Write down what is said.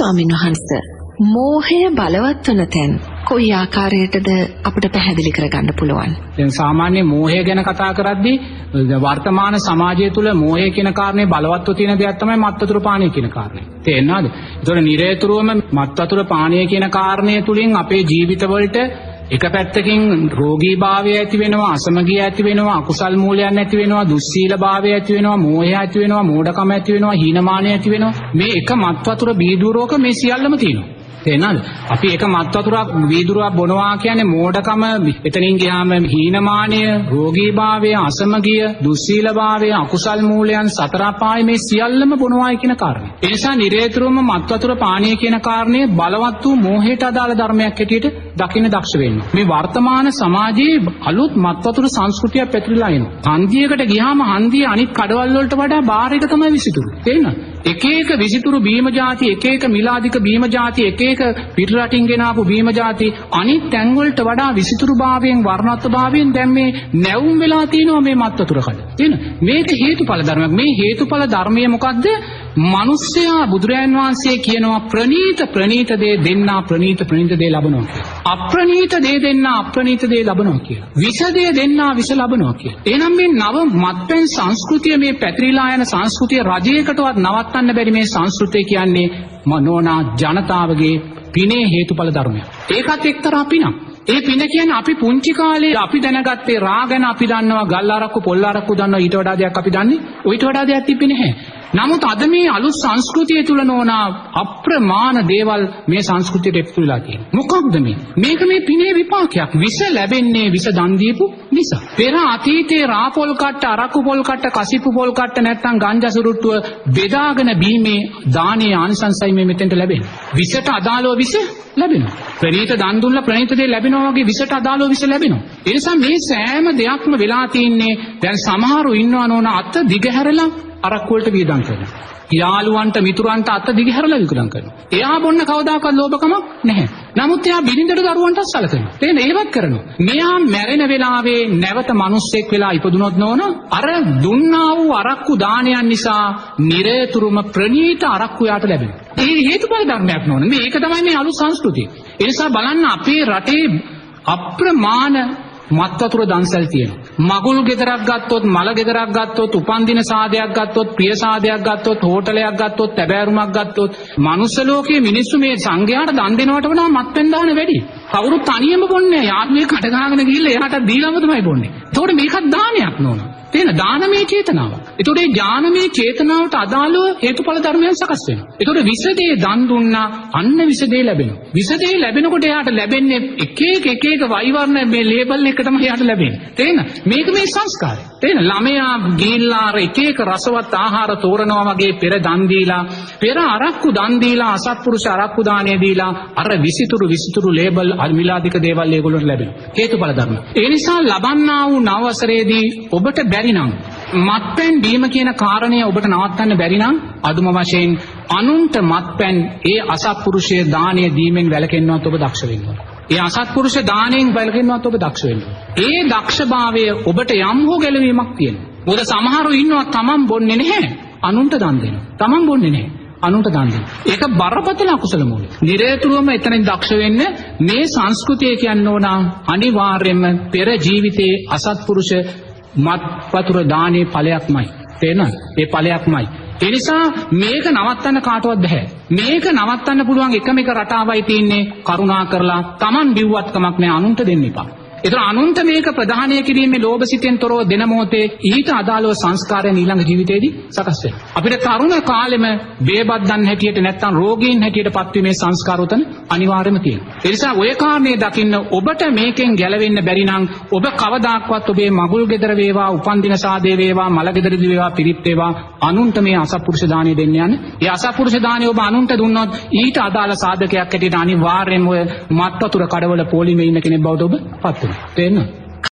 ස්වාමින් වහන්සේ මෝහය බලවත් වන තැන් කොයි ආකාරයටද අපිට පැහැදිලි කරගන්න පුළුවන්? දැන් සාමාන්‍ය මෝහය ගැන කතා කරද්දී වර්තමාන සමාජය තුළ මෝහය කියන කාරණේ බලවත්ව තියෙන දෙයක් තමයි මත් වතුර පානය කියන කාරණේ. තේරෙනවද? ඒතකොට නිරේතුරුවම මත් වතුර පානය කියන කාරණය තුලින් අපේ ජීවිතවලට එක පැත්තකින් රෝගීභාවය ඇති වෙනවා අසමගිය ඇති වෙනවා අකුසල් මූලයන් ඇති වෙනවා දුස්සීලභාවය ඇති වෙනවා මෝහය ඇති වෙනවා මෝඩකම ඇති වෙනවා හීනමානය ඇති වෙනවා. මේ එක මත් වතුර බීදුරෝක මේ සියල්ලම තියෙනවා. තේනද? අපි එක මත් වතුරක් වීදුරුවක් බොනවා කියන්නේ මෝඩකම එතනින් ගියාම හීනමානය, රෝගීභාවය, අසමගිය, දුස්සීලභාවය, අකුසල් මූලයන් සතර අපාය මේ සියල්ලම බොනවායි කියන කාරණේ. ඒ නිසා නිරේතුරුවම මත් වතුර පානය කියන කාරණේ බලවත් වූ මෝහයට අදාළ ධර්මයක් හැටියට දකින්න දක්ෂ වෙන්න. මේ වර්තමාන සමාජයේ අලුත් මත් වතුර සංස්කෘතියක් පැතිරලා එනවා. හන්දියකට ගියාම හන්දිය අනිත් කඩවල් වලට වඩා බාහිර එක තමයි විසිතුරු. තේරෙනවද? එක එක විසිතුරු බීම જાති එක එක මිලාදික බීම જાති එක එක පිට රටින් ගෙනාපු බීම જાති අනිත් තැන් වලට වඩා විසිතුරු භාවයෙන් වර්ණත්ව භාවයෙන් දැන් මේ නැවුම් වෙලා තියෙනවා මේ මත්වතුර කඩ. තේන මේක හේතුඵල ධර්මයක්. මේ හේතුඵල ධර්මය මොකද්ද? මිනිස්සයා බුදුරයන් වහන්සේ කියනවා ප්‍රනීත ප්‍රනීත දේ දෙන්නා ප්‍රනීත ප්‍රනීත දේ ලබනවා කියලා. අප්‍රනීත දේ දෙන්නා අප්‍රනීත දේ ලබනවා කියලා. විස දේ දෙන්නා විස ලබනවා කියලා. එහෙනම් මේ නව මත්පැන් සංස්කෘතිය මේ පැතිරිලා යන සංස්කෘතිය රජයකටවත් නවත්තන්න බැරි මේ සංස්කෘතිය කියන්නේ මනෝනා ජනතාවගේ පිනේ හේතුඵල ධර්මයක්. ඒකත් එක්තරා පිනක්. ඒ පින කියන්නේ අපි පුංචි කාලේ අපි දැනගත්තේ රා ගැන අපි දන්නවා ගල් අරක්කු පොල් අරක්කු දන්නවා ඊට වඩා දෙයක් අපි දන්නේ. ඊට වඩා දෙයක් තිබෙන්නේ නැහැ. නමුත් අද මේ අලුත් සංස්කෘතිය තුල නොනා අප්‍රමාණ දේවල් මේ සංස්කෘතියට එක්තු වෙලා තියෙනවා. මොකක්ද මේ? මේක මේ පිනේ විපාකයක්. විස ලැබෙන්නේ විස දන් දීපු නිසා. පෙර අතීතයේ රාපොල් කට්ට, අරක්කු පොල් කට්ට, කසිප්පු පොල් කට්ට නැත්තම් ගංජා සුරුට්ටුව බෙදාගෙන බීමේ දානීය ආනිසංසයි මේ මෙතෙන්ට ලැබෙන්නේ. විසට අදාළව විස ලැබෙනවා. ප්‍රණීත දන් දුන්නා ප්‍රණීත දේ ලැබෙනවා වගේ විසට අදාළව විස ලැබෙනවා. ඒ නිසා මේ සෑම දෙයක්ම වෙලා තින්නේ දැන් සමහරු ඉන්නවා නෝන අත දිගහැරලා අරක්කු වලට වියදම් කරනවා. යාළුවන්ට මිතුරන්ට අත දිගහැරලා විකුණම් කරනවා. එයා බොන්න කවදාකවත් ලෝභකමක් නැහැ. නමුත් එයා බිරිඳට දරුවන්ට සලකනවා. තේන ඒවත් කරනවා. මෙයා මැරෙන වෙලාවේ නැවත මිනිස්සෙක් වෙලා ඉපදුනොත් නෝන අර දුන්නා වූ අරක්කු දානයන් නිසා නිරේතුරුම ප්‍රණීත අරක්කු යාට ලැබෙනවා. ඒ හේතුඵල ධර්මයක් නෝන. මේක තමයි මේ අලුත් සංස්කෘතිය. ඒ නිසා බලන්න අපේ රටේ අප්‍රමාණ මත් වතුර දන්සල් තියෙනවා. මගුල් ගෙදරක් ගත්තොත් මල ගෙදරක් ගත්තොත් උපන්දින සාදයක් ගත්තොත් ප්‍රිය සාදයක් ගත්තොත් හෝටලයක් ගත්තොත් තැබෑරුමක් ගත්තොත් මනුස්ස ලෝකයේ මිනිස්සු මේ සංඝයාට දන් දෙනවට වඩා මත්පැන් දාන වැඩි. කවුරුත් තනියම බොන්නේ යාත්මේ කඩ ගහගෙන ගිහිල්ලා එයාට දීලාම තමයි බොන්නේ. ඒතකොට මේකත් දානයක් නෝනා. තියෙන දානමය චේතනාව. ඒතකොට මේ ඥානමය චේතනාවට අදාළව හේතුඵල ධර්මයන් සකස් වෙනවා. ඒතකොට විසදේ දන් දුන්නා අන්න විසදේ ලැබෙනවා. විසදේ ලැබෙනකොට එයාට ලැබෙන්නේ එක එක එක එක වෛවර්ණ මේ ලේබල් එක තමයි එයාට ලැබෙන්නේ. තේරෙන? මේක මේ සංස්කාරය. තේරෙන? ළමයා ගිහිල්ලා අර එක එක රසවත් ආහාර තෝරනවා වගේ පෙර දන් දීලා පෙර අරක්කු දන් දීලා අසත්පුරුෂ අරක්කු දාණය දීලා අර විසිතුරු විසිතුරු ලේබල් මිලාදික දේවල් ඒගොල්ලන්ට ලැබෙනවා. හේතුඵල ධර්ම. ඒ නිසා ලබන්නා වූ නව වසරේදී ඔබට බැරි නම් මත්පැන් බීම කියන කාරණය ඔබට නවත්තන්න බැරි නම් අදුම වශයෙන් අනුන්ට මත්පැන් ඒ අසත්පුරුෂය දානය දීමෙන් වැළකෙන්නවත් ඔබ දක්ෂ වෙන්න ඕන. ඒ අසත්පුරුෂ දාණයෙන් වැළකෙන්නවත් ඔබ දක්ෂ වෙන්න ඕන. ඒ දක්ෂභාවය ඔබට යම් හෝ ගැලවීමක් තියෙනවා. මොකද සමහරු ඉන්නවා තමන් බොන්නේ නැහැ අනුන්ට දන් දෙනවා. තමන් බොන්නේ නැහැ. අනුන්ට දන් දෙන්න. ඒක බරපතල අකුසල මූලය. නිරේතුරුවම එතනින් දක්ෂ වෙන්න මේ සංස්කෘතිය කියන්න ඕන අනිවාර්යයෙන්ම පෙර ජීවිතයේ අසත්පුරුෂ මත් වතුර දානේ ඵලයක්මයි. තේරෙනවද? ඒ ඵලයක්මයි. ඒ නිසා මේක නවත්තන්න කාටවත් බෑ. මේක නවත්තන්න පුළුවන් එකම එක රටාවයි තියෙන්නේ කරුණා කරලා Taman බිව්වත් කමක් නෑ අනුන්ට දෙන්න එපා. ඒතර අනුන්ට මේක ප්‍රධානය කිරීමේ ලෝභ සිතෙන් තොරව දෙන මොහොතේ ඊට අදාළව සංස්කාරයන් ඊළඟ ජීවිතේදී සකස් වෙනවා. අපිට තරුණ කාලෙම බේබද්දන් හැටියට නැත්තම් රෝගීන් හැටියට පත්වීමේ සංස්කාර උතන අනිවාර්යම තියෙනවා. ඒ නිසා ඔය කාරණේ දකින්න ඔබට මේකෙන් ගැලවෙන්න බැරි නම් ඔබ කවදාක්වත් ඔබේ මගුල් ගෙදර වේවා, උපන්දින සාදේ වේවා, මල ගෙදරදී වේවා, පිරිත් වේවා අනුන්ට මේ අසත්පුරුෂ දාණය දෙන්න යන්න. ඒ අසත්පුරුෂ දාණය ඔබ අනුන්ට දුන්නොත් ඊට අදාළ සාධකයක් හැටියට අනිවාර්යයෙන්ම ඔය මත් වතුර කඩවල පොලිමේ ඉන්න කෙනෙක් බවට ඔබ පත් වෙනවා. තේරෙනවද?